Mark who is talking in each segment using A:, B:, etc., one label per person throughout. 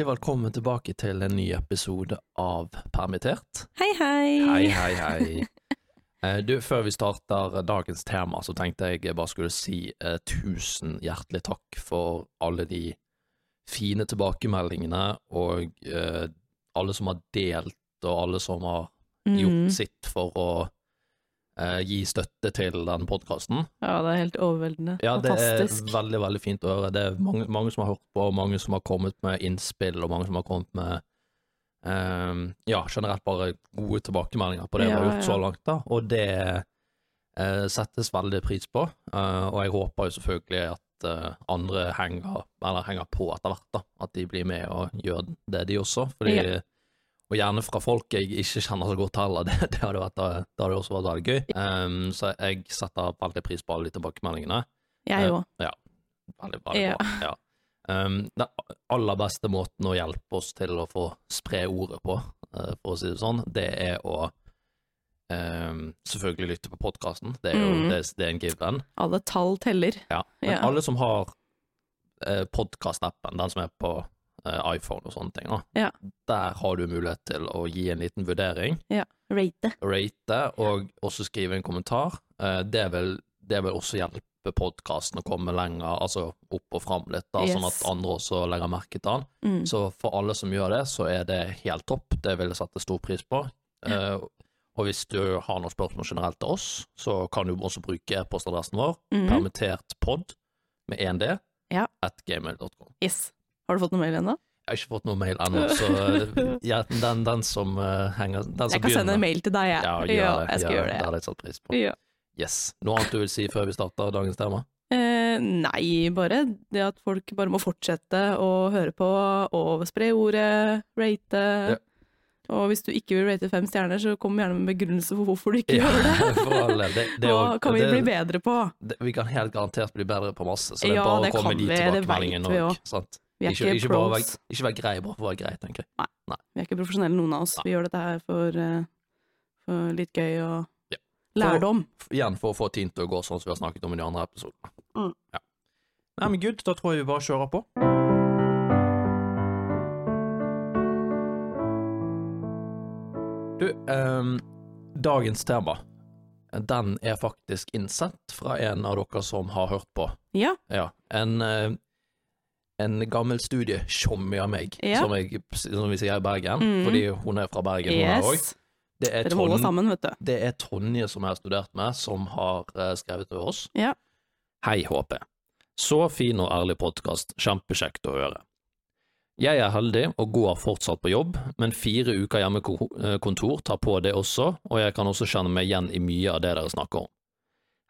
A: Hjertelig velkommen tilbake til en ny episode av Permittert.
B: Hei, hei.
A: Hei, hei, hei. Eh, Du, Før vi starter dagens tema, så tenkte jeg bare skulle si eh, tusen hjertelig takk for alle de fine tilbakemeldingene, og eh, alle som har delt, og alle som har gjort
B: mm.
A: sitt for å eh, gi støtte til den podkasten.
B: Ja, det er helt overveldende.
A: Ja, det er veldig, veldig fint å høre. Det er mange, mange som har hørt på, og mange som har kommet med innspill, og mange som har kommet med eh, ja, generelt bare gode tilbakemeldinger på det vi har gjort
B: ja.
A: så langt, da. Og det eh, settes veldig pris på, eh, og jeg håper jo selvfølgelig at eh, andre henger, eller henger på etter hvert, da. At de blir med og gjør det, de også. Fordi
B: Ja.
A: Og gjerne fra folk jeg ikke kjenner så godt heller. Det, det hadde, vært, det hadde også vært veldig gøy. Um, så jeg setter veldig pris på alle de tilbakemeldingene.
B: Jeg òg.
A: Uh, Ja, veldig, veldig
B: Ja.
A: bra. Ja. Um, den aller beste måten å hjelpe oss til å få spre ordet på, uh, for å si det sånn, det er å um, selvfølgelig lytte på podkasten. Det, er jo-
B: mm.
A: det, det er en given.
B: Alle tall teller.
A: Ja. Men
B: Ja.
A: alle som har uh, podkast-appen, den som er på eh, iPhone og sånne ting, da,
B: Ja.
A: der har du mulighet til å gi en liten vurdering
B: Rate.
A: rate, og også skrive en kommentar. Eh, Det vil, det vil også hjelpe podkasten å komme lenger, altså opp og fram litt, da, sånn at andre også legger merke til den.
B: Mm.
A: Så for alle som gjør det, så er det helt topp. Det vil jeg sette stor pris på. Ja. og hvis du har noen spørsmål generelt til oss, så kan du også bruke e-postadressen vår,
B: Mhm.
A: permittertpod med 1D,
B: Ja.
A: at gmail.com.
B: Yes. Har du fått noe mail ennå?
A: Jeg har ikke fått noe mail ennå, så eh, ja, den, den som uh, henger den som
B: Jeg kan sende en mail til deg, jeg.
A: ja, gjør det.
B: jeg skal
A: ja,
B: gjøre
A: Det
B: det.
A: hadde jeg satt pris på.
B: Ja.
A: Yes. Noe annet du vil si før vi starter dagens tema?
B: Eh, nei, bare det at folk bare må fortsette å høre på og spre ordet, rate.
A: Ja.
B: Og hvis du ikke vil rate fem stjerner, så kom gjerne med begrunnelse for hvorfor du ikke gjør det.
A: Det, det,
B: Hva kan vi
A: det,
B: bli bedre på?
A: vi kan helt garantert bli bedre på masse, så det er
B: Ja,
A: bare
B: det
A: å komme
B: dit tilbakemeldingen
A: òg.
B: Vi er
A: Ikke,
B: ikke,
A: ikke,
B: pros.
A: være, ikke være grei bare for å være grei, tenker jeg.
B: Vi er ikke profesjonelle, noen av oss. Vi gjør dette her for, eh, for litt gøy og
A: Ja.
B: lærdom.
A: F- Igjen for å få tiden til å gå sånn som vi har snakket om i de andre episodene.
B: Mm.
A: Ja. Nei, men good, da tror jeg vi bare kjører på. Du, um, dagens tema, den er faktisk innsett fra en av dere som har hørt på.
B: Ja.
A: Ja, en, eh, en gammel studietjommi av meg,
B: Ja.
A: som, jeg, som vi sier i Bergen,
B: mm.
A: fordi hun er fra Bergen, hun er også. Det er, Tonje,
B: sammen,
A: det er Tonje som jeg har studert med, som har eh, skrevet til oss.
B: Ja.
A: Hei, HP. Så fin og ærlig podkast, kjempekjekt å høre. Jeg er heldig og går fortsatt på jobb, men fire uker hjemmekontor tar på det også, og jeg kan også kjenne meg igjen i mye av det dere snakker om.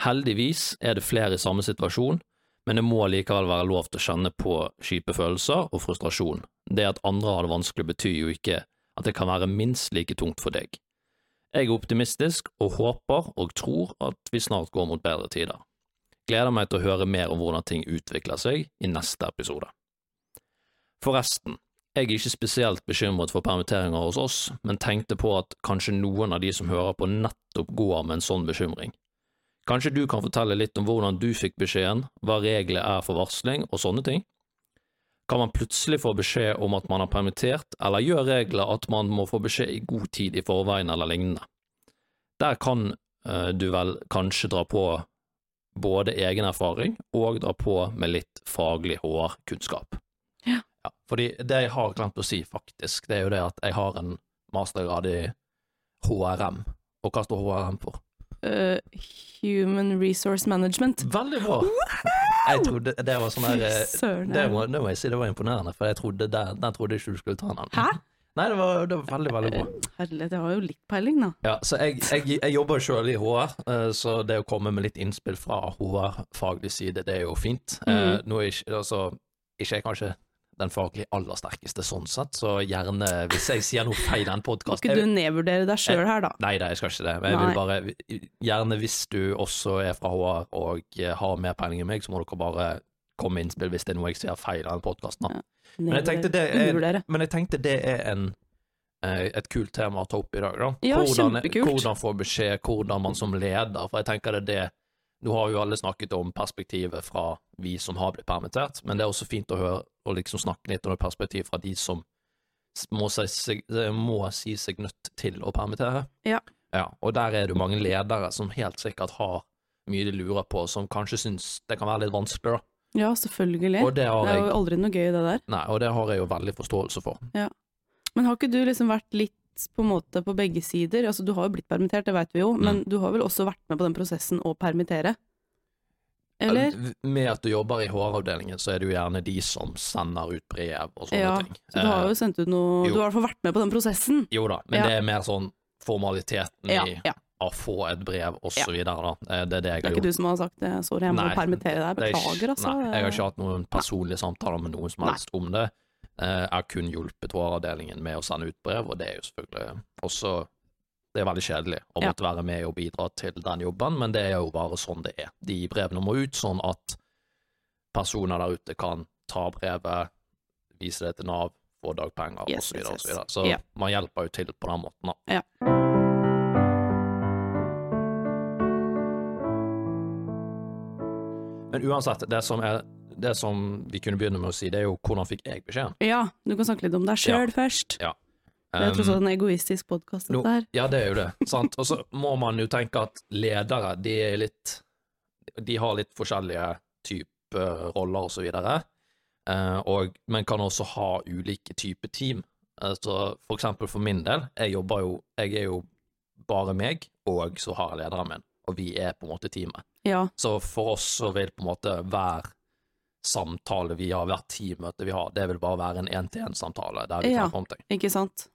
A: Heldigvis er det flere i samme situasjon, men det må likevel være lov til å kjenne på kjipe følelser og frustrasjon. Det at andre har det vanskelig betyr jo ikke at det kan være minst like tungt for deg. Jeg er optimistisk og håper og tror at vi snart går mot bedre tider. Gleder meg til å høre mer om hvordan ting utvikler seg i neste episode. Forresten, jeg er ikke spesielt bekymret for permitteringer hos oss, men tenkte på at kanskje noen av de som hører på nettopp går med en sånn bekymring. Kanskje du kan fortelle litt om hvordan du fikk beskjeden, hva reglene er for varsling og sånne ting? Kan man plutselig få beskjed om at man er permittert, eller gjør regler at man må få beskjed i god tid i forveien eller lignende? Der kan eh, du vel kanskje dra på både egen erfaring og dra på med litt faglig HR-kunnskap.
B: Ja.
A: Fordi det jeg har glemt å si, faktisk, det er jo det at jeg har en mastergrad i HRM. Og hva står HRM for?
B: Eh, human Resource Management.
A: Veldig bra! Jeg trodde det var sånn her eh, det må, det må jeg si, det var imponerende, for jeg trodde det, den trodde ikke du skulle ta den.
B: Hæ?
A: Nei, det var, det var veldig, veldig bra.
B: Herlighet, jeg har jo litt peiling, da.
A: Ja, så jeg, jeg, jeg jobber sjøl i HR, eh, så det å komme med litt innspill fra HR-faglig side, det er jo fint. Eh,
B: Mhm.
A: Nå er ikke, altså, ikke jeg kanskje den faglig aller sterkeste sånn sett, så gjerne hvis jeg sier noe feil i en
B: Må
A: Skal
B: ikke du nedvurdere deg sjøl her, da?
A: Nei da, jeg skal ikke det. Men jeg vil bare Gjerne hvis du også er fra HR og eh, har mer peiling enn meg, så må dere bare komme med innspill hvis det er noe jeg sier feil i den podkasten.
B: Ja.
A: Men men jeg tenkte det er en, eh, et kult tema å ta opp i dag. Da.
B: Ja,
A: hvordan,
B: kjempekult.
A: hvordan få beskjed, hvordan man som leder For jeg tenker det er det Nå har jo alle snakket om perspektivet fra vi som har blitt permittert, men det er også fint å høre og liksom snakke litt om et perspektiv fra de som må si seg, må si seg nødt til å permittere.
B: Ja.
A: Ja, og der er det jo mange ledere som helt sikkert har mye de lurer på, som kanskje syns det kan være litt vanskelig, da.
B: Ja, selvfølgelig.
A: Og det har
B: Det er jo aldri noe gøy, det der.
A: nei, og det har jeg jo veldig forståelse for. Ja.
B: Men har ikke du liksom vært litt på en måte på begge sider? Altså, du har jo blitt permittert, det vet vi jo,
A: Mm.
B: men du har vel også vært med på den prosessen å permittere? Eller?
A: Med at du jobber i HR-avdelingen, så er det jo gjerne de som sender ut brev og sånne
B: Ja,
A: ting.
B: Så du har
A: Eh,
B: jo sendt ut noe
A: jo.
B: Du har i hvert fall vært med på den prosessen.
A: Jo da, men
B: Ja.
A: det er mer sånn formaliteten
B: Ja,
A: i å få et brev, og så videre, da. Eh, Det er det jeg
B: Det er ikke
A: gjort.
B: du som har sagt det, sorry, jeg må
A: Nei,
B: permittere deg.
A: Er
B: Beklager, altså.
A: Nei, jeg har ikke hatt noen personlige samtaler med noen som helst om det. Eh, Jeg har kun hjulpet HR-avdelingen med å sende ut brev, og det er jo selvfølgelig også Det er veldig kjedelig å måtte være med og bidra til den jobben, men det er jo bare sånn det er. De brevene må ut sånn at personer der ute kan ta brevet, vise det til Nav, få dagpenger
B: Yes,
A: osv.
B: yes,
A: videre. så
B: Ja.
A: man hjelper jo til på den måten, da.
B: Ja.
A: Men uansett, det som, er, det som vi kunne begynne med å si, det er jo hvordan fikk jeg beskjeden?
B: Ja, du kan snakke litt om deg sjøl først.
A: Ja.
B: Det er tross
A: Um,
B: alt en egoistisk podkast, dette her.
A: Ja, det er jo det, sant. Og så må man jo tenke at ledere, de er litt De har litt forskjellige typer roller og så videre, uh, og, men kan også ha ulike typer team. Altså, for eksempel for min del, jeg jobber jo Jeg er jo bare meg, og så har jeg lederen min, og vi er på en måte teamet.
B: Ja,
A: Så for oss så vil på en måte hver samtale vi har, hvert teammøte vi har, det vil bare være en én-til-én-samtale der vi
B: Ja.
A: om ting.
B: ikke sant?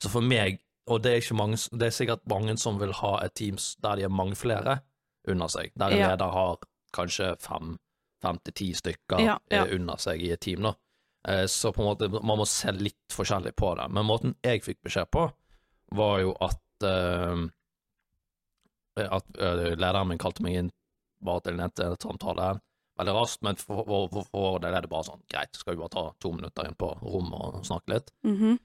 A: Så for meg, og det er, mange, det er sikkert mange som vil ha et team der de er mange flere under seg, der en
B: Ja.
A: leder har kanskje fem, fem til ti stykker
B: Ja, ja.
A: under seg i et team, da. Eh, Så på en måte, man må se litt forskjellig på det. Men måten jeg fikk beskjed på, var jo at uh, at eh, lederen min kalte meg inn bare til en samtale veldig raskt, men for, for, for, for det er det bare sånn, greit, skal vi bare ta to minutter inn på rommet og snakke litt?
B: Mhm.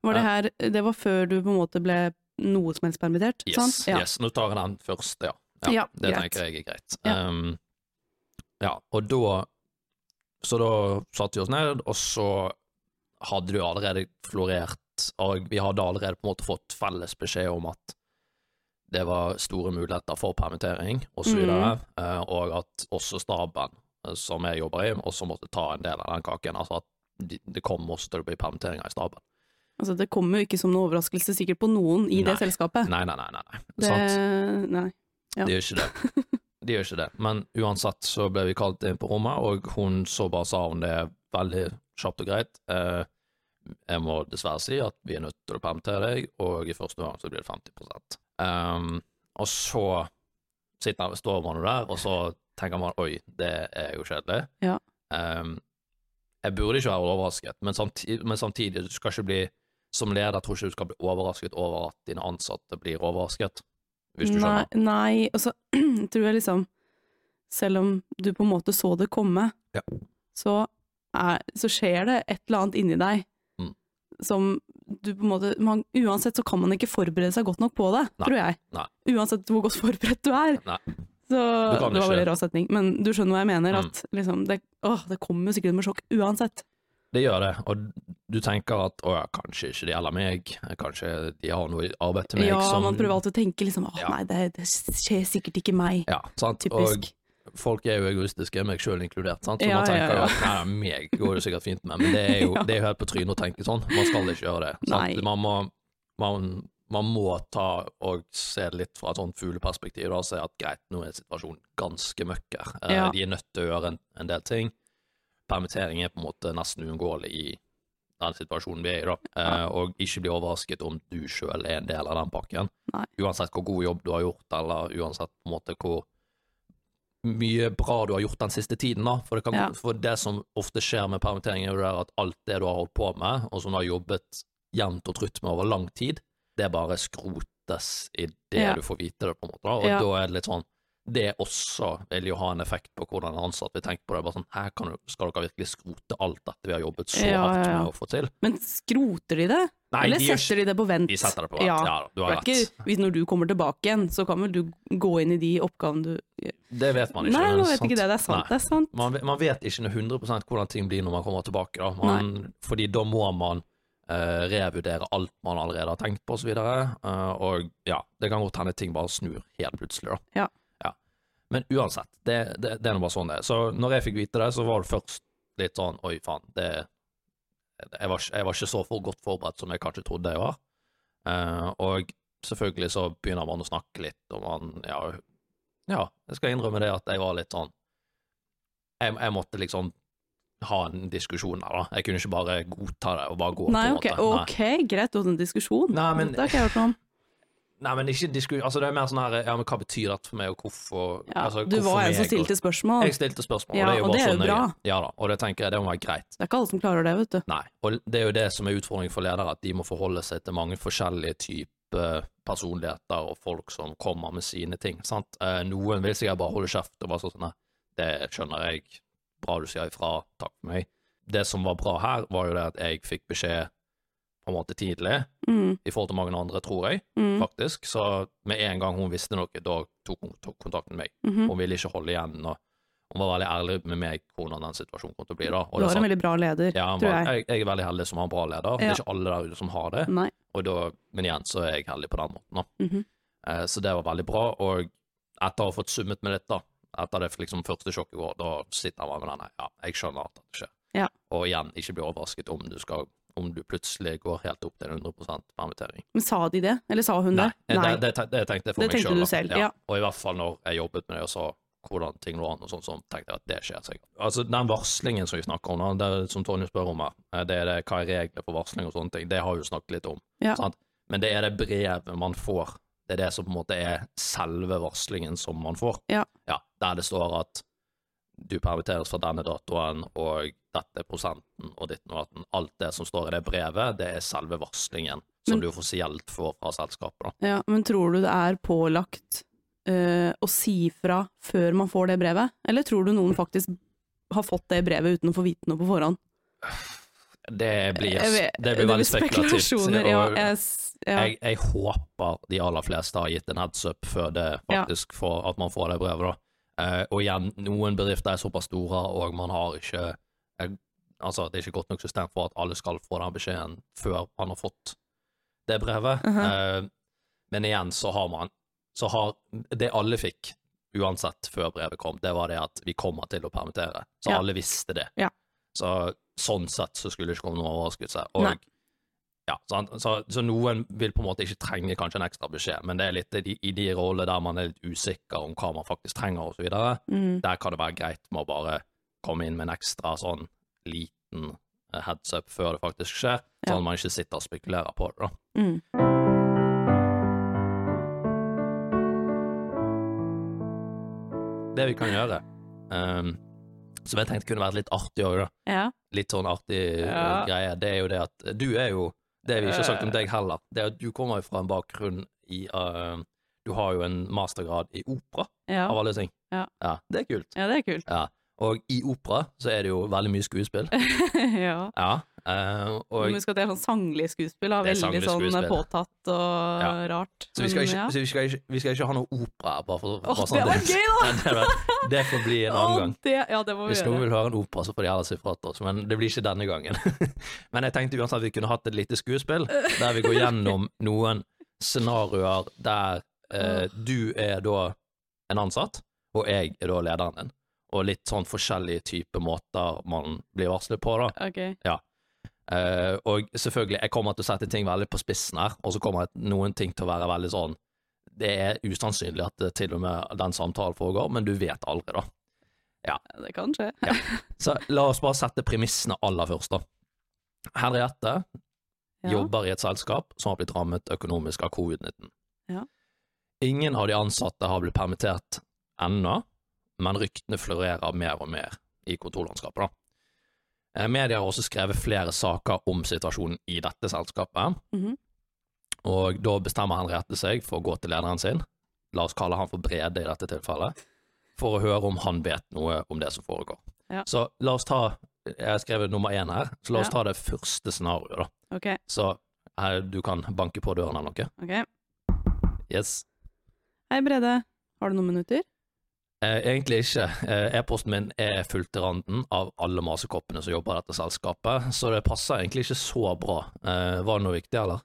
B: Var det her Det var før du på en måte ble noe som helst permittert,
A: Yes,
B: sant? Ja.
A: yes. Nå tar jeg den først, ja. Ja,
B: Ja,
A: det
B: greit.
A: tenker jeg er greit.
B: Ja.
A: Um, ja, og da Så da satte vi oss ned, og så hadde det jo allerede florert, og vi hadde allerede på en måte fått felles beskjed om at det var store muligheter for permittering, og så videre,
B: Mm.
A: eh, og at også staben eh, som jeg jobber i, også måtte ta en del av den kaken. Altså at de- det kom også til å bli permitteringer i staben.
B: Altså, det kommer jo ikke som noen overraskelse sikkert på noen i det selskapet.
A: Nei, nei, nei. nei, nei.
B: Det,
A: Sant?
B: nei. Ja.
A: De gjør ikke det. De gjør ikke det. Men uansett så ble vi kalt inn på rommet, og hun så bare sa hun det veldig kjapt og greit. Eh, jeg må dessverre si at vi er nødt til å permittere deg, og i første gang så blir det 50 um, Og så sitter, står man der, og så tenker man oi, det er jo kjedelig.
B: Ja.
A: Um, jeg burde ikke være overrasket, men samtidig, men samtidig du skal ikke bli som leder tror ikke du skal bli overrasket over at dine ansatte blir overrasket, hvis du
B: Nei,
A: skjønner.
B: nei, og så tror jeg liksom Selv om du på en måte så det komme,
A: Ja.
B: så, er, så skjer det et eller annet inni deg
A: Mm.
B: som du på en måte man, Uansett så kan man ikke forberede seg godt nok på det,
A: Nei,
B: tror jeg.
A: nei.
B: Uansett hvor godt forberedt du er.
A: Nei.
B: Så, det var veldig rar setning, men du skjønner hva jeg mener.
A: Mm.
B: At liksom, det, åh, det kommer sikkert med sjokk uansett.
A: Det gjør det, og du tenker at å ja, kanskje ikke det gjelder meg, kanskje de har noe arbeid til meg
B: Ja,
A: som
B: man prøver alltid å tenke liksom åh,
A: Ja.
B: nei, det, det skjer sikkert ikke meg.
A: Ja, sant.
B: Typisk.
A: Folk er jo egoistiske, meg sjøl inkludert, sant. Så
B: Ja,
A: man tenker
B: ja, ja.
A: jo at nei, meg går det sikkert fint med, men det er jo, det er jo helt på trynet å tenke sånn. Man skal ikke gjøre det. Sant? Man må, man, man må ta og se litt fra et sånt fugleperspektiv og se at greit, nå er situasjonen ganske møkker. Eh,
B: Ja.
A: De er nødt til å gjøre en, en del ting. Permittering er på en måte nesten uunngåelig i den situasjonen vi er i, da. Eh, og ikke bli overrasket om du sjøl er en del av den pakken.
B: Nei.
A: Uansett hvor god jobb du har gjort, eller uansett på en måte hvor mye bra du har gjort den siste tiden, da. For det, kan,
B: Ja.
A: for det som ofte skjer med permittering, er jo det at alt det du har holdt på med, og som du har jobbet jevnt og trutt med over lang tid, det bare skrotes i det
B: Ja.
A: du får vite det, på en måte. Da. Og
B: Ja.
A: da er det litt sånn Det også vil jo ha en effekt på hvordan ansatte ansatt vil tenke på det. Bare sånn, her kan du, Skal dere virkelig skrote alt dette vi har jobbet så hardt med å få til?
B: Men skroter de det?
A: Nei,
B: Eller
A: de, gjør
B: setter de det på vent?
A: de setter det på vent.
B: Ja.
A: Ja, du har rett.
B: ikke, når du kommer tilbake igjen, så kan vel du gå inn i de oppgavene du
A: Det vet man ikke.
B: Nei, man vet
A: sant.
B: ikke det. Det er sant.
A: Nei.
B: Det er sant.
A: Man, man vet ikke 100 hvordan ting blir når man kommer tilbake. Da. Man, fordi da må man uh, revurdere alt man allerede har tenkt på, osv. Uh, og ja, det kan godt hende ting bare snur helt plutselig. Da.
B: Ja.
A: Men uansett, det, det, det er nå bare sånn det er. Så når jeg fikk vite det, så var det først litt sånn oi, faen, det jeg var, jeg var ikke så for godt forberedt som jeg kanskje trodde jeg var. Eh, og selvfølgelig så begynner man å snakke litt, og man ja, ja, jeg skal innrømme det at jeg var litt sånn Jeg, jeg måtte liksom ha en diskusjon der, da. Jeg kunne ikke bare godta det og bare gå.
B: Nei,
A: på en
B: okay,
A: måte.
B: ok, greit, du hadde en diskusjon.
A: Nei, men-
B: Det har ikke jeg hørt noe om.
A: Nei, men ikke diskusjon Altså, det er mer sånn her Ja, men hva betyr dette for meg, og hvorfor
B: Ja,
A: altså,
B: du
A: hvorfor
B: var en som stilte spørsmål.
A: Jeg stilte spørsmål,
B: Ja,
A: og det er jo
B: det er
A: sånn,
B: jo bra.
A: Ja da, og det tenker jeg det må være greit.
B: Det er ikke alle som klarer det, vet du.
A: Nei, og det er jo det som er utfordringen for ledere, at de må forholde seg til mange forskjellige typer personligheter og folk som kommer med sine ting. sant? Eh, Noen vil sikkert bare holde kjeft og bare sånn nei, det skjønner jeg, bra du sier ifra, takk for meg. Det som var bra her, var jo det at jeg fikk beskjed på en måte tidlig,
B: Mm,
A: i forhold til mange andre, tror jeg,
B: mm,
A: faktisk. Så med en gang hun visste noe, da tok hun tok kontakt med meg.
B: mhm.
A: Hun ville ikke holde igjen, og hun var veldig ærlig med meg hvordan den situasjonen kom til å bli. da. Og
B: Du har en veldig bra leder,
A: ja,
B: tror jeg.
A: jeg, jeg er veldig heldig som har en bra leder. Det er ikke alle der ute som har det,
B: Nei.
A: og da, men igjen så er jeg heldig på den måten. da.
B: -hmm.
A: Eh, så det var veldig bra, og etter å ha fått summet med litt, da, etter det liksom første sjokket går, da sitter jeg bare med denne ja, jeg skjønner at det skjer.
B: Ja.
A: Og igjen, ikke bli overrasket om du skal om du plutselig går helt opp til 100% permittering.
B: Men sa de det? Eller sa hun
A: Nei,
B: det?
A: Det, det, det tenkte jeg for
B: Det
A: meg
B: du selv, ja.
A: Og i hvert fall når jeg jobbet med det og så hvordan ting lå an, og sånn, så tenkte jeg at det skjer sikkert. Altså, den varslingen som vi snakker om, det, som Tonje spør om her, eh, det er det, hva er reglene for varsling og sånne ting, det har vi jo snakket litt om.
B: Ja.
A: Sant? Men det er det brevet man får, det er det som på en måte er selve varslingen som man får.
B: Ja.
A: der det står at du permitteres fra denne datoen, og dette prosenten, og ditten og datten. Alt det som står i det brevet, det er selve varslingen som
B: Men-
A: du offisielt får fra selskapet. da.
B: Ja, men tror du det er pålagt uh, å si fra før man får det brevet? Eller tror du noen faktisk har fått det brevet uten å få vite noe på forhånd?
A: Det blir,
B: vet-
A: det blir veldig spekulativt.
B: spekulasjoner, Ja, jeg, ja.
A: jeg, jeg håper de aller fleste har gitt en heads up før det
B: Ja.
A: får, at man får det brevet. da. Uh, og igjen, noen bedrifter er såpass store, og man har ikke Altså, det er ikke godt nok system for at alle skal få den beskjeden før man har fått det brevet.
B: Mhm.
A: Eh, men igjen så har man Så har det alle fikk, uansett før brevet kom, det var det at vi kommer til å permittere. Så
B: Ja.
A: alle visste det.
B: Ja.
A: Så sånn sett så skulle det ikke komme noen overraskelse. Og
B: Nei.
A: ja? Så, så noen vil på en måte ikke trenge kanskje en ekstra beskjed, men det er litt i de, i de roller der man er litt usikker om hva man faktisk trenger videre.
B: Mm,
A: Der kan det være greit med å bare komme inn med en ekstra sånn liten eh, heads up før det faktisk skjer,
B: Ja.
A: sånn at man ikke sitter og spekulerer på det. da.
B: mm.
A: Det vi kan gjøre, um, som jeg tenkte kunne vært litt artig òg, da.
B: ja.
A: Litt sånn artig eh,
B: Ja.
A: greie, det er jo det at du er jo Det vi ikke har sagt om deg heller, det er at du kommer jo fra en bakgrunn i uh, Du har jo en mastergrad i opera,
B: Ja.
A: av alle ting.
B: Ja.
A: det er kult.
B: ja, det er kult.
A: Ja. Og i opera så er det jo veldig mye skuespill.
B: ja.
A: Ja. Uh, og
B: Husk at det er sånn sanglig skuespill, da.
A: Er
B: veldig sånn
A: skuespill.
B: påtatt og
A: Ja.
B: rart.
A: Så vi skal, ikke,
B: ja.
A: så vi, skal ikke, vi skal ikke ha noe opera bare for,
B: Åh,
A: bare sånn
B: det var gøy, da!
A: det, det får bli en annen gang.
B: Det, ja, det
A: Hvis noen vil høre en opera, så får de heller si fra til oss, men det blir ikke denne gangen. men jeg tenkte uansett at vi kunne hatt et lite skuespill, der vi går gjennom noen scenarioer der uh, du er da en ansatt, og jeg er da lederen din. Og litt sånn forskjellige typer måter man blir varslet på, da.
B: Ok.
A: Eh, og selvfølgelig, jeg kommer til å sette ting veldig på spissen her, og så kommer noen ting til å være veldig sånn Det er usannsynlig at det til og med den samtalen foregår, men du vet aldri, da.
B: Ja, det kan skje.
A: Så la oss bare sette premissene aller først, da. Henriette
B: Ja.
A: jobber i et selskap som har blitt rammet økonomisk av covid-19.
B: Ja.
A: Ingen av de ansatte har blitt permittert ennå, men ryktene florerer mer og mer i kontorlandskapet. da. Eh, Media har også skrevet flere saker om situasjonen i dette selskapet,
B: Mhm.
A: og da bestemmer Henriette seg for å gå til lederen sin, la oss kalle han for Brede i dette tilfellet, for å høre om han vet noe om det som foregår.
B: Ja.
A: Så la oss ta, jeg har skrevet nummer én her, så la oss
B: Ja.
A: ta det første scenarioet da.
B: Okay.
A: Så Her, du kan banke på døren eller noe.
B: Ok.
A: Yes.
B: Hei, Brede. Har du noen minutter?
A: Eh, egentlig ikke. Eh, E-posten min er fullt til randen av alle masekoppene som jobber i dette selskapet, så det passer egentlig ikke så bra. Eh, var det noe viktig, eller?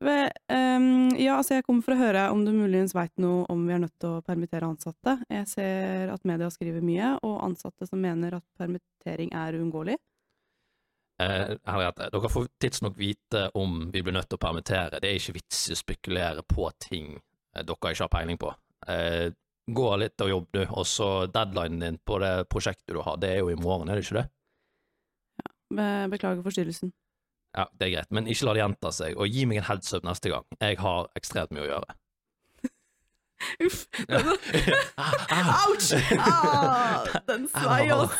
B: Ved, um, ja, altså jeg kommer for å høre om du muligens veit noe om vi er nødt til å permittere ansatte. Jeg ser at media skriver mye, og ansatte som mener at permittering er uunngåelig.
A: Eh, Henriette, dere får tidsnok vite om vi blir nødt til å permittere. Det er ikke vits i å spekulere på ting eh, dere ikke har peiling på. Eh, gå litt og jobb, du. Og så deadlinen din på det prosjektet du har, det er jo i morgen, er det ikke det?
B: Be beklager forstyrrelsen.
A: Ja, det er greit, men ikke la det gjenta seg, og gi meg en heads up neste gang. Jeg har ekstremt mye å gjøre.
B: Uff!
A: Ah,
B: Ouch! Ah, den svei, oss.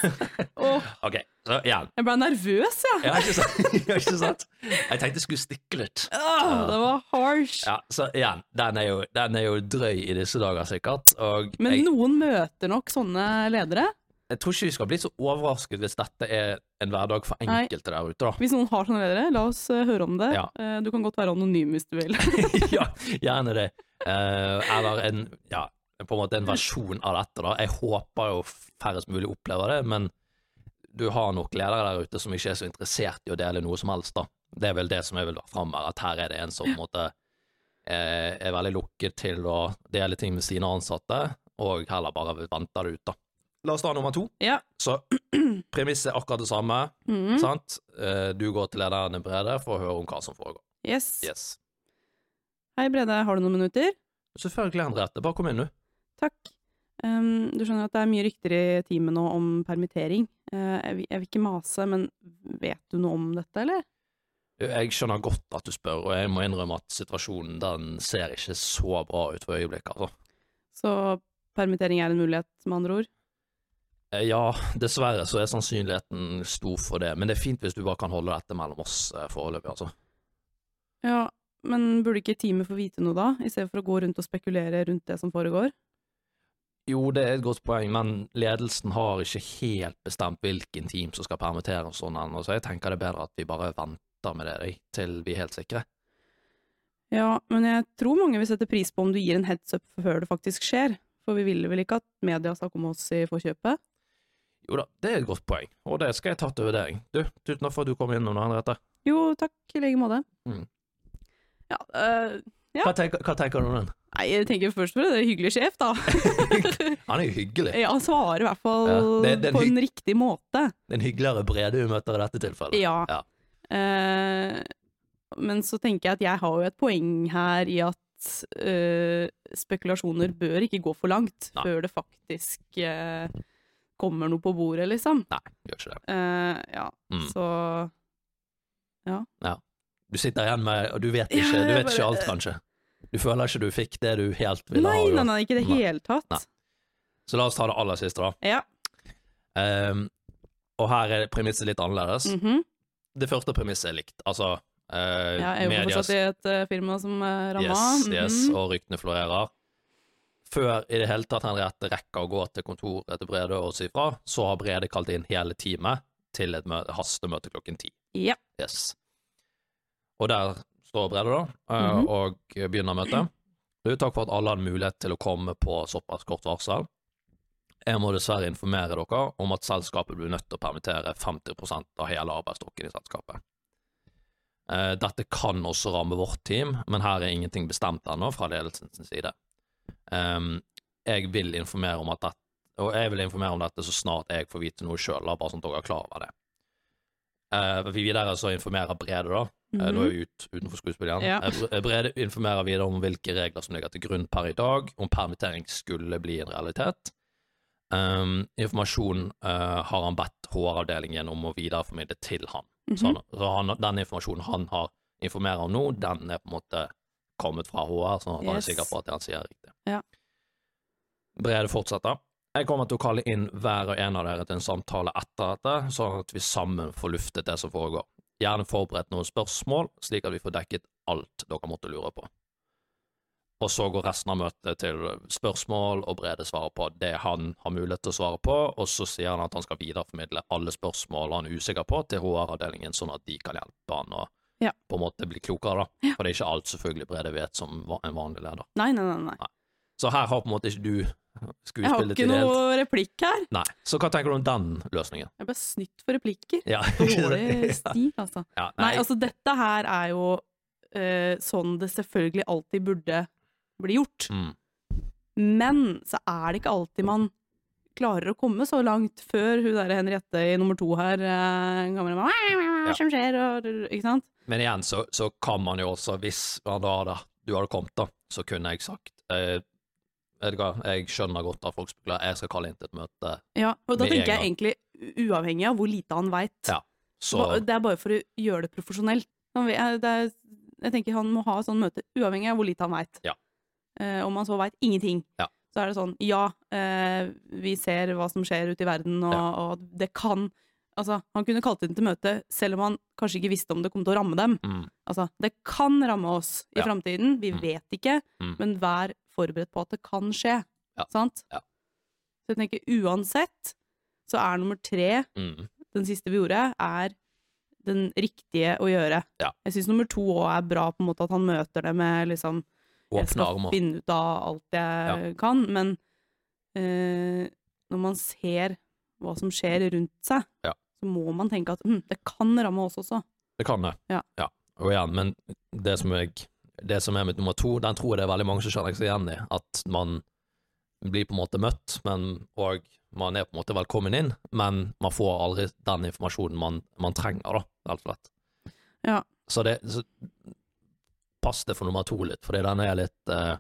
B: Oh.
A: Okay, så ja.
B: jeg ble nervøs, jeg.
A: Ja, ikke? Ja, ikke sant? Jeg tenkte jeg skulle stikke litt.
B: Oh, det var harsh.
A: Ja, så igjen, den er jo, den er jo drøy i disse dager, sikkert.
B: Men
A: jeg,
B: noen møter nok sånne ledere.
A: jeg tror ikke vi skal bli så overrasket hvis dette er en hverdag for
B: Nei.
A: enkelte der ute, da.
B: Hvis noen har sånne ledere, la oss eh, høre om det.
A: Ja.
B: Eh, du kan godt være anonym hvis du vil.
A: ja, gjerne det. Eh, eller en, ja, på en måte en versjon av dette, da. Jeg håper jo færrest mulig opplever det, men du har nok ledere der ute som ikke er så interessert i å dele noe som helst, da. Det er vel det som jeg vil dra fram her, at her er det en som på en måte eh, er veldig lukket til å dele ting med sine ansatte, og heller bare venter det ut, da. La oss ta nummer to.
B: Ja.
A: Så premisset er akkurat det samme,
B: Mm.
A: sant? Eh, du går til lederen Brede for å høre om hva som foregår.
B: Yes.
A: Yes.
B: Hei, Brede, har du noen minutter?
A: Selvfølgelig, Henriette. Bare kom inn, du.
B: Takk. Um, du skjønner at det er mye rykter i teamet nå om permittering. Uh, jeg, vil, jeg vil ikke mase, men vet du noe om dette, eller?
A: Jeg skjønner godt at du spør, og jeg må innrømme at situasjonen den ser ikke så bra ut for øyeblikket. Altså.
B: Så permittering er en mulighet, med andre ord?
A: Eh, Ja, dessverre så er sannsynligheten stor for det, men det er fint hvis du bare kan holde dette mellom oss eh, foreløpig, altså.
B: Ja, men burde ikke teamet få vite noe da, i stedet for å gå rundt og spekulere rundt det som foregår?
A: Jo, det er et godt poeng, men ledelsen har ikke helt bestemt hvilken team som skal permittere og sånn ennå, så jeg tenker det er bedre at vi bare venter med det til vi er helt sikre.
B: Ja, men jeg tror mange vil sette pris på om du gir en heads up før det faktisk skjer, for vi ville vel ikke at media skal komme oss i forkjøpet?
A: Jo da, det er et godt poeng, og det skal jeg ta til vurdering. Du, tusen takk for at du kom innom, Henriette.
B: Jo, takk, i like måte.
A: Mm.
B: Ja, øh, Ja.
A: Hva, tenker, hva tenker du om den?
B: nei, jeg tenker først for det er hyggelig sjef, da.
A: Han er jo hyggelig.
B: ja, han svarer i hvert fall
A: Ja, det- det en
B: på en riktig måte.
A: Det er en hyggeligere Brede vi møter i dette tilfellet.
B: Ja.
A: Ja.
B: Uh, men så tenker jeg at jeg har jo et poeng her i at uh, spekulasjoner bør ikke gå for langt
A: Nei.
B: før det faktisk uh, kommer noe på bordet, liksom.
A: Nei, gjør ikke det.
B: Uh, ja,
A: Mm.
B: så
A: Du sitter igjen med Og du vet ikke,
B: Ja,
A: du vet
B: bare...
A: ikke alt, kanskje. Du føler ikke du fikk det du helt ville
B: Nei,
A: ha.
B: nei, nei, ikke i det hele tatt.
A: Nei. Så la oss ta det aller siste, da.
B: Ja.
A: Um, og her er premisset litt annerledes.
B: mhm.
A: Det første premisset er likt. Altså uh,
B: ja jeg er
A: medias-
B: fortsatt i et uh, firma som uh, ramma.
A: Yes, yes,
B: Mhm.
A: og ryktene florerer. Før i det hele tatt Henriette rekker å gå til kontoret til Brede og si fra, så har Brede kalt inn hele teamet til et hastemøte klokken ti.
B: Ja.
A: Yes. Og der står Brede, da, mm
B: -hmm.
A: og begynner møtet. Du, takk for at alle hadde mulighet til å komme på såpass kort varsel. Jeg må dessverre informere dere om at selskapet blir nødt til å permittere 50% av hele arbeidsstokken i selskapet. Eh, Dette kan også ramme vårt team, men her er ingenting bestemt ennå fra ledelsens side. Ehm, jeg vil informere om at dette, og jeg vil informere om dette så snart jeg får vite noe sjøl, bare sånn at dere er klar over det. Uh, videre så informerer Brede, da. Eh, Nå er vi ut, utenfor skuespilleren.
B: Ja.
A: Bre- Brede informerer videre om hvilke regler som ligger til grunn per i dag, om permittering skulle bli en realitet. Um, informasjon uh, har han bedt HR-avdelingen om å videreformidle til han. Så, han, så han, den informasjonen han har informerer om nå, den er på en måte kommet fra HR, at han er
B: Yes.
A: sikker på at det han sier er riktig.
B: Ja.
A: Brede fortsetter. Jeg kommer til å kalle inn hver og en av dere til en samtale etter dette, sånn at vi sammen får luftet det som foregår. Gjerne forberedt noen spørsmål, slik at vi får dekket alt dere måtte lure på. Og så går resten av møtet til spørsmål, og Brede svarer på det han har mulighet til å svare på, og så sier han at han skal videreformidle alle spørsmål han er usikker på, til HR-avdelingen, sånn at de kan hjelpe han å
B: Ja.
A: på en måte bli klokere, da. For det er ikke alt selvfølgelig Brede vet som en vanlig leder.
B: Nei, nei, nei. nei.
A: Så her har på en måte ikke du skuespillet
B: Jeg har ikke
A: til
B: noe replikk her.
A: Nei. Så hva tenker du om den løsningen?
B: Jeg ble snytt for replikker.
A: Ja.
B: Dårlig stil, altså.
A: ja,
B: Nei, altså dette her er jo uh, sånn det selvfølgelig alltid burde bli gjort.
A: mm,
B: Men så er det ikke alltid man klarer å komme så langt før hun der Henriette i nummer to her kommer med Hva som skjer? Og, ikke sant?
A: Men igjen så, så kan man jo også, hvis da hadde, du hadde kommet, da, så kunne jeg sagt eh, Vet du hva, jeg skjønner godt at folk spekulerer, jeg skal kalle inn til et møte,
B: Ja, og da tenker jeg egentlig uavhengig av hvor lite han veit.
A: Ja, så
B: Det er bare for å gjøre det profesjonelt. Jeg- det er, jeg tenker han må ha et sånt møte uavhengig av hvor lite han veit.
A: Ja.
B: Eh, om han så veit ingenting,
A: Ja.
B: så er det sånn ja, eh, vi ser hva som skjer ute i verden, og,
A: Ja.
B: og det kan Altså, han kunne kalt inn til møte selv om han kanskje ikke visste om det kom til å ramme dem.
A: mm,
B: Altså, det kan ramme oss i
A: Ja.
B: framtiden, vi
A: Mm.
B: vet ikke,
A: Mm.
B: men vær forberedt på at det kan skje.
A: Ja.
B: Sant?
A: Ja.
B: Så jeg tenker uansett så er nummer tre,
A: mm,
B: den siste vi gjorde, er den riktige å gjøre.
A: Ja.
B: Jeg syns nummer to òg er bra, på en måte at han møter det med liksom Jeg skal
A: armer.
B: finne ut av alt jeg kan, men eh, når man ser hva som skjer rundt seg,
A: Ja.
B: så må man tenke at hm, det kan ramme oss også.
A: Det kan det.
B: Ja.
A: Og igjen, men det som, jeg, det som er mitt nummer to, den tror jeg det er veldig mange som kjenner seg igjen i. At man blir på en måte møtt, men, og man er på en måte velkommen inn, men man får aldri den informasjonen man, man trenger, da, rett og slett.
B: Ja.
A: Så det så, Pass det for nummer to litt, fordi den er litt eh,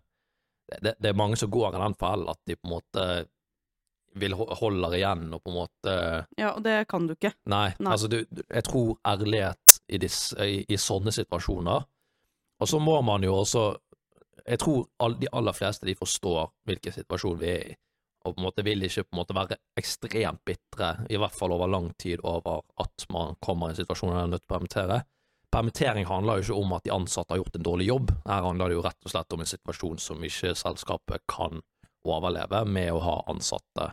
A: det, det er mange som går i den fellen at de på en måte vil holder igjen og på en måte
B: Ja, og det kan du ikke.
A: Nei,
B: Nei.
A: altså du, jeg tror ærlighet i, disse, i, i sånne situasjoner Og så må man jo også Jeg tror all, de aller fleste de forstår hvilken situasjon vi er i, og på en måte vil ikke på en måte være ekstremt bitre, i hvert fall over lang tid, over at man kommer i en situasjon der man er nødt til å permittere. Permittering handler jo ikke om at de ansatte har gjort en dårlig jobb, her handler det jo rett og slett om en situasjon som ikke selskapet kan overleve med å ha ansatte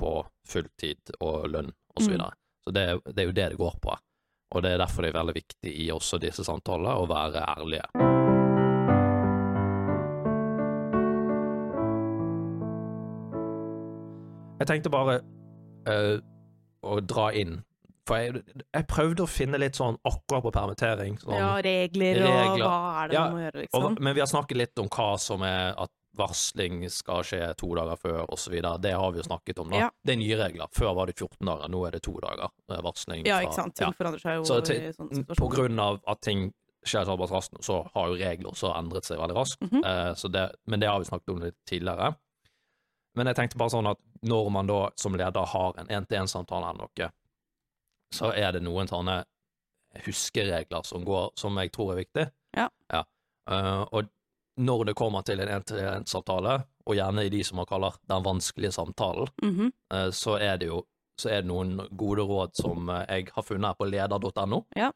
A: på fulltid og lønn og så
B: Mm.
A: videre. Så det, det er jo det det går på. Og det er derfor det er veldig viktig i også disse samtalene å være ærlige. Jeg tenkte bare eh, å dra inn, for jeg, jeg prøvde å finne litt sånn akkurat på permittering. Sånn,
B: Ja, regler,
A: regler.
B: og hva er det
A: Ja,
B: man må gjøre,
A: og,
B: liksom.
A: men vi har snakket litt om hva som er at varsling skal skje to dager før, osv. Det har vi jo snakket om, da.
B: Ja.
A: Det er nye regler. Før var det 14 dager, nå er det to dager eh, varsling.
B: Ja, ikke sant.
A: ja.
B: Ting forandrer seg jo
A: Så
B: i
A: til,
B: sånne
A: på grunn av at ting skjer såpass raskt, så har jo regler også endret seg veldig raskt.
B: Mhm.
A: eh, så det, men det har vi snakket om litt tidligere. Men jeg tenkte bare sånn at når man da som leder har en én-til-én-samtale eller noe, så er det noen sånne huskeregler som går, som jeg tror er viktig.
B: Ja.
A: Eh, og når det kommer til en én-til-én-samtale, og gjerne i de som man kaller den vanskelige samtalen,
B: mm
A: -hmm. så er det jo så er det noen gode råd som eh, jeg har funnet her på leder.no.
B: Ja.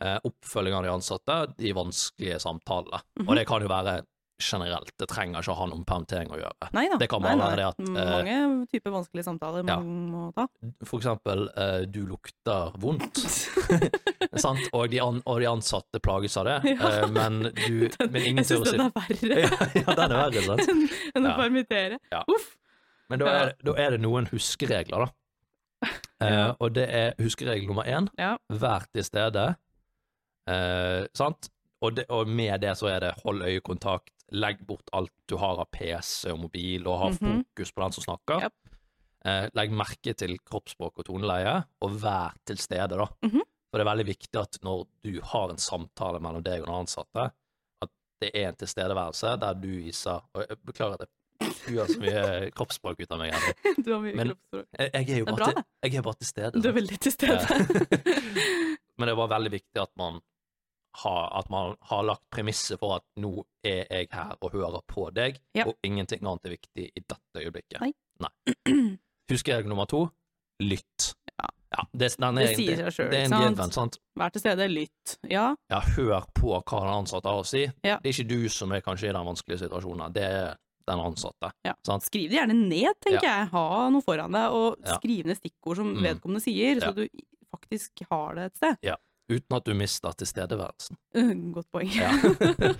A: Eh, Oppfølging av de ansatte, de vanskelige samtalene.
B: Mhm.
A: Og det kan jo være generelt, det trenger ikke å ha noe med permittering å gjøre.
B: Nei da.
A: Det kan bare være det at, Mange
B: Mange typer vanskelige samtaler
A: ja.
B: man må ta.
A: For eksempel, uh, du lukter vondt, sant? Og, de an, og de ansatte plages av det,
B: Ja.
A: uh, men, du, men ingen
B: Jeg
A: tør å
B: syns
A: si
B: den er verre
A: ja, ja, den er verre, sant?
B: enn å permittere. Uff.
A: Men da er, da er det noen huskeregler, da. Eh, og det er huskeregel nummer én.
B: Ja.
A: Vær til stede. Eh, sant? Og, det, og med det så er det hold øyekontakt, legg bort alt du har av PC og mobil, og ha
B: Mhm.
A: fokus på den som snakker.
B: Yep.
A: Eh, legg merke til kroppsspråk og toneleie, og vær til stede, da.
B: Mhm.
A: For det er veldig viktig at når du har en samtale mellom deg og den ansatte, at det er en tilstedeværelse der du viser Og jeg beklager at jeg gjør så mye kroppsspråk ut av meg. Henrik.
B: Du har mye
A: Men-
B: kroppsspråk.
A: Jeg, jeg er jo bare,
B: bra,
A: til, jeg er bare til stede.
B: Du er veldig til stede.
A: Men det er bare veldig viktig at man har, at man har lagt premisset for at nå er jeg her og hører på deg,
B: Ja.
A: og ingenting annet er viktig i dette øyeblikket.
B: Nei.
A: Huskeregel nummer to lytt.
B: Ja.
A: det, den er,
B: Det sier seg
A: Det en
B: ikke sant?
A: given, sant?
B: Vær til stede, lytt. Ja,
A: Ja, hør på hva den ansatte har å si.
B: Ja.
A: Det er ikke du som er kanskje i den vanskelige situasjonen, det er den ansatte.
B: ja. Skriv det gjerne ned, tenker jeg. Ha noe foran deg, og skriv ned stikkord som
A: Mm.
B: vedkommende sier,
A: Ja.
B: så du faktisk har det et sted.
A: Ja. Uten at du mister tilstedeværelsen.
B: Uh, Godt poeng.
A: Ja.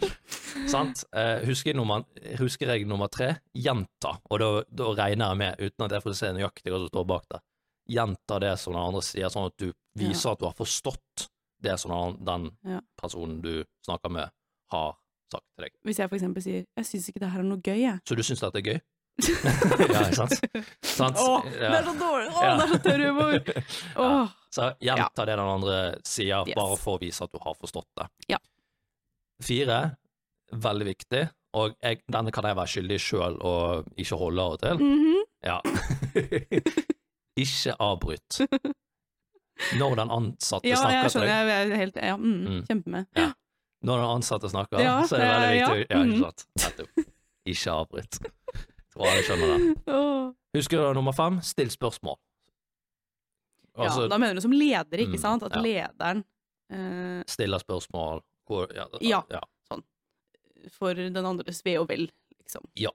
A: Sant? Eh, husker, jeg nummer, husker jeg nummer tre? Gjenta, og da, da regner jeg med, uten at jeg får se nøyaktig hva som står bak det, gjenta det som den andre sier, sånn at du viser at du har forstått det som den, den
B: Ja.
A: personen du snakker med, har sagt til deg.
B: Hvis jeg for eksempel sier 'jeg syns ikke det her er noe gøy', jeg.
A: Så du syns dette er gøy? ja, ikke sant? sant?
B: Åh,
A: Ja.
B: det er så dårlig! Åh,
A: Ja.
B: det er så tørr humor! Åh.
A: Så gjenta det den andre sier,
B: Yes.
A: bare for å vise at du har forstått det.
B: Ja.
A: Fire, veldig viktig, og jeg, denne kan jeg være skyldig sjøl og ikke holde av og til.
B: Mhm.
A: Ja. ikke avbryt. Når den ansatte
B: Ja,
A: snakker til
B: skjønner.
A: Ja,
B: Jeg er helt ja, mm,
A: Mm.
B: Kjempemed.
A: Ja. når den ansatte snakker,
B: Ja,
A: så er det veldig
B: ja,
A: viktig.
B: ja.
A: Ja, ikke sant. Nettopp. Ikke avbryt. Tror alle skjønner
B: det.
A: Husker du nummer fem? Still spørsmål. Altså,
B: ja, da mener du som leder, ikke
A: Mm,
B: sant? At
A: ja.
B: lederen eh,
A: stiller spørsmål. Hvor, ja,
B: Ja.
A: ja.
B: for den andres ve og vel, liksom.
A: Ja.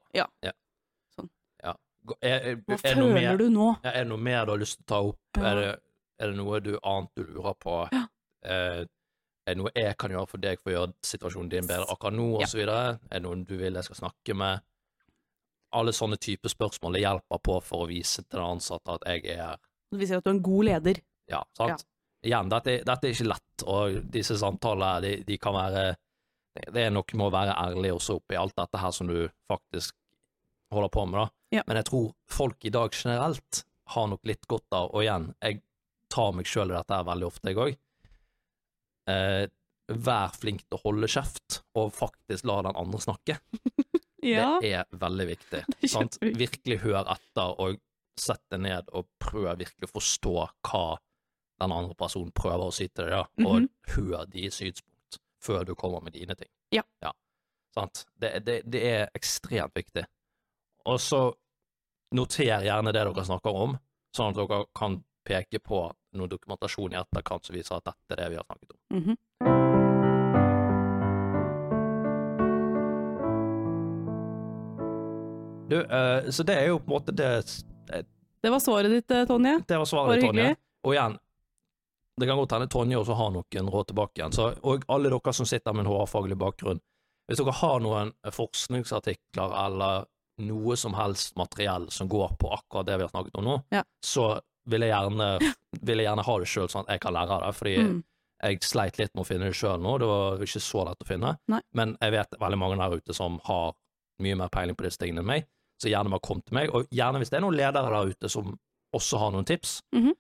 A: Er, er,
B: Hva
A: er, det noe mer,
B: føler du nå?
A: er det noe mer du har lyst til å ta opp?
B: Ja.
A: Er, det, er det noe du annet du lurer på?
B: Ja.
A: Eh, er det noe jeg kan gjøre for deg for å gjøre situasjonen din bedre akkurat nå, og
B: Ja.
A: så videre? Er det noen du vil jeg skal snakke med? Alle sånne typer spørsmål det hjelper på for å vise til den ansatte at jeg er her.
B: Det viser at du er en god leder.
A: Ja, sant? Igjen, dette, dette er ikke lett, og disse samtalene, de, de kan være det- er noe med å være ærlig også oppi alt dette her som du faktisk holder på med, da.
B: Ja.
A: Men jeg tror folk i dag generelt har nok litt godt av, og igjen, jeg tar meg sjøl i dette her veldig ofte, jeg òg. Eh, vær flink til å holde kjeft, og faktisk la den andre snakke.
B: Ja.
A: Det er veldig viktig. Sant? Virkelig hør etter, og sett deg ned og prøv virkelig å forstå hva den andre personen prøver å si til deg, ja. og
B: Mhm.
A: hør de synspunkt før du kommer med dine ting.
B: Ja.
A: Sant? Det, det, det er ekstremt viktig. Og så noter gjerne det dere snakker om, sånn at dere kan peke på noe dokumentasjon i etterkant som viser at dette er det vi har snakket om.
B: Mhm.
A: Du, uh, så det er jo på en måte det
B: Det var svaret ditt, eh, Tonje.
A: Det var svaret,
B: Bare
A: Tonje. Og igjen, det kan godt hende Tonje også har noen råd tilbake igjen. Så, og alle dere som sitter med en HR-faglig bakgrunn, hvis dere har noen forskningsartikler eller noe som helst materiell som går på akkurat det vi har snakket om nå,
B: Ja.
A: så vil jeg gjerne, vil jeg gjerne ha det sjøl, sånn at jeg kan lære av det. Fordi
B: Mm.
A: jeg sleit litt med å finne det sjøl nå, det var ikke så lett å finne.
B: Nei.
A: Men jeg vet veldig mange der ute som har mye mer peiling på disse tingene enn meg, så gjerne bare kom til meg. Og gjerne hvis det er noen ledere der ute som også har noen tips,
B: Mhm.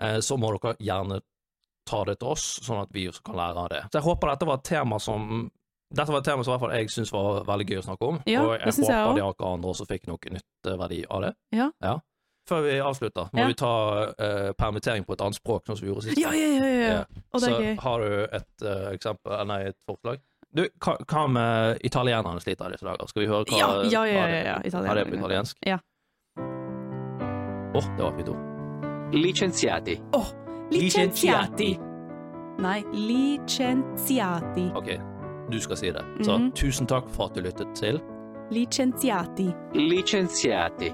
A: eh, så må dere gjerne ta det til oss, sånn at vi også kan lære av det. Så jeg håper dette var et tema som dette var et tema som i hvert fall jeg syns var veldig gøy å snakke om,
B: Ja,
A: og jeg
B: håper jeg også.
A: de akkurat andre også fikk noe nytteverdi av det.
B: Ja.
A: Før vi avslutter, må
B: Ja.
A: vi ta uh, permittering på et annet språk, sånn som vi gjorde sist.
B: Ja, ja, ja, ja.
A: Ja. Så har du et uh, eksempel, eh, nei, et forslag? Du, hva, hva med italienerne sliter i disse dager? Skal vi høre hva
B: Ja, ja, ja, ja, ja, italienerne.
A: det er på italiensk?
B: Ja.
A: Åh, det var fint ord.
C: Licenziati.
B: Licenziati. Nei, licenziati.
A: Ok, du skal si det. Så
B: Mhm.
A: tusen takk for at du lyttet til
B: Licenziati.
C: Licenziati.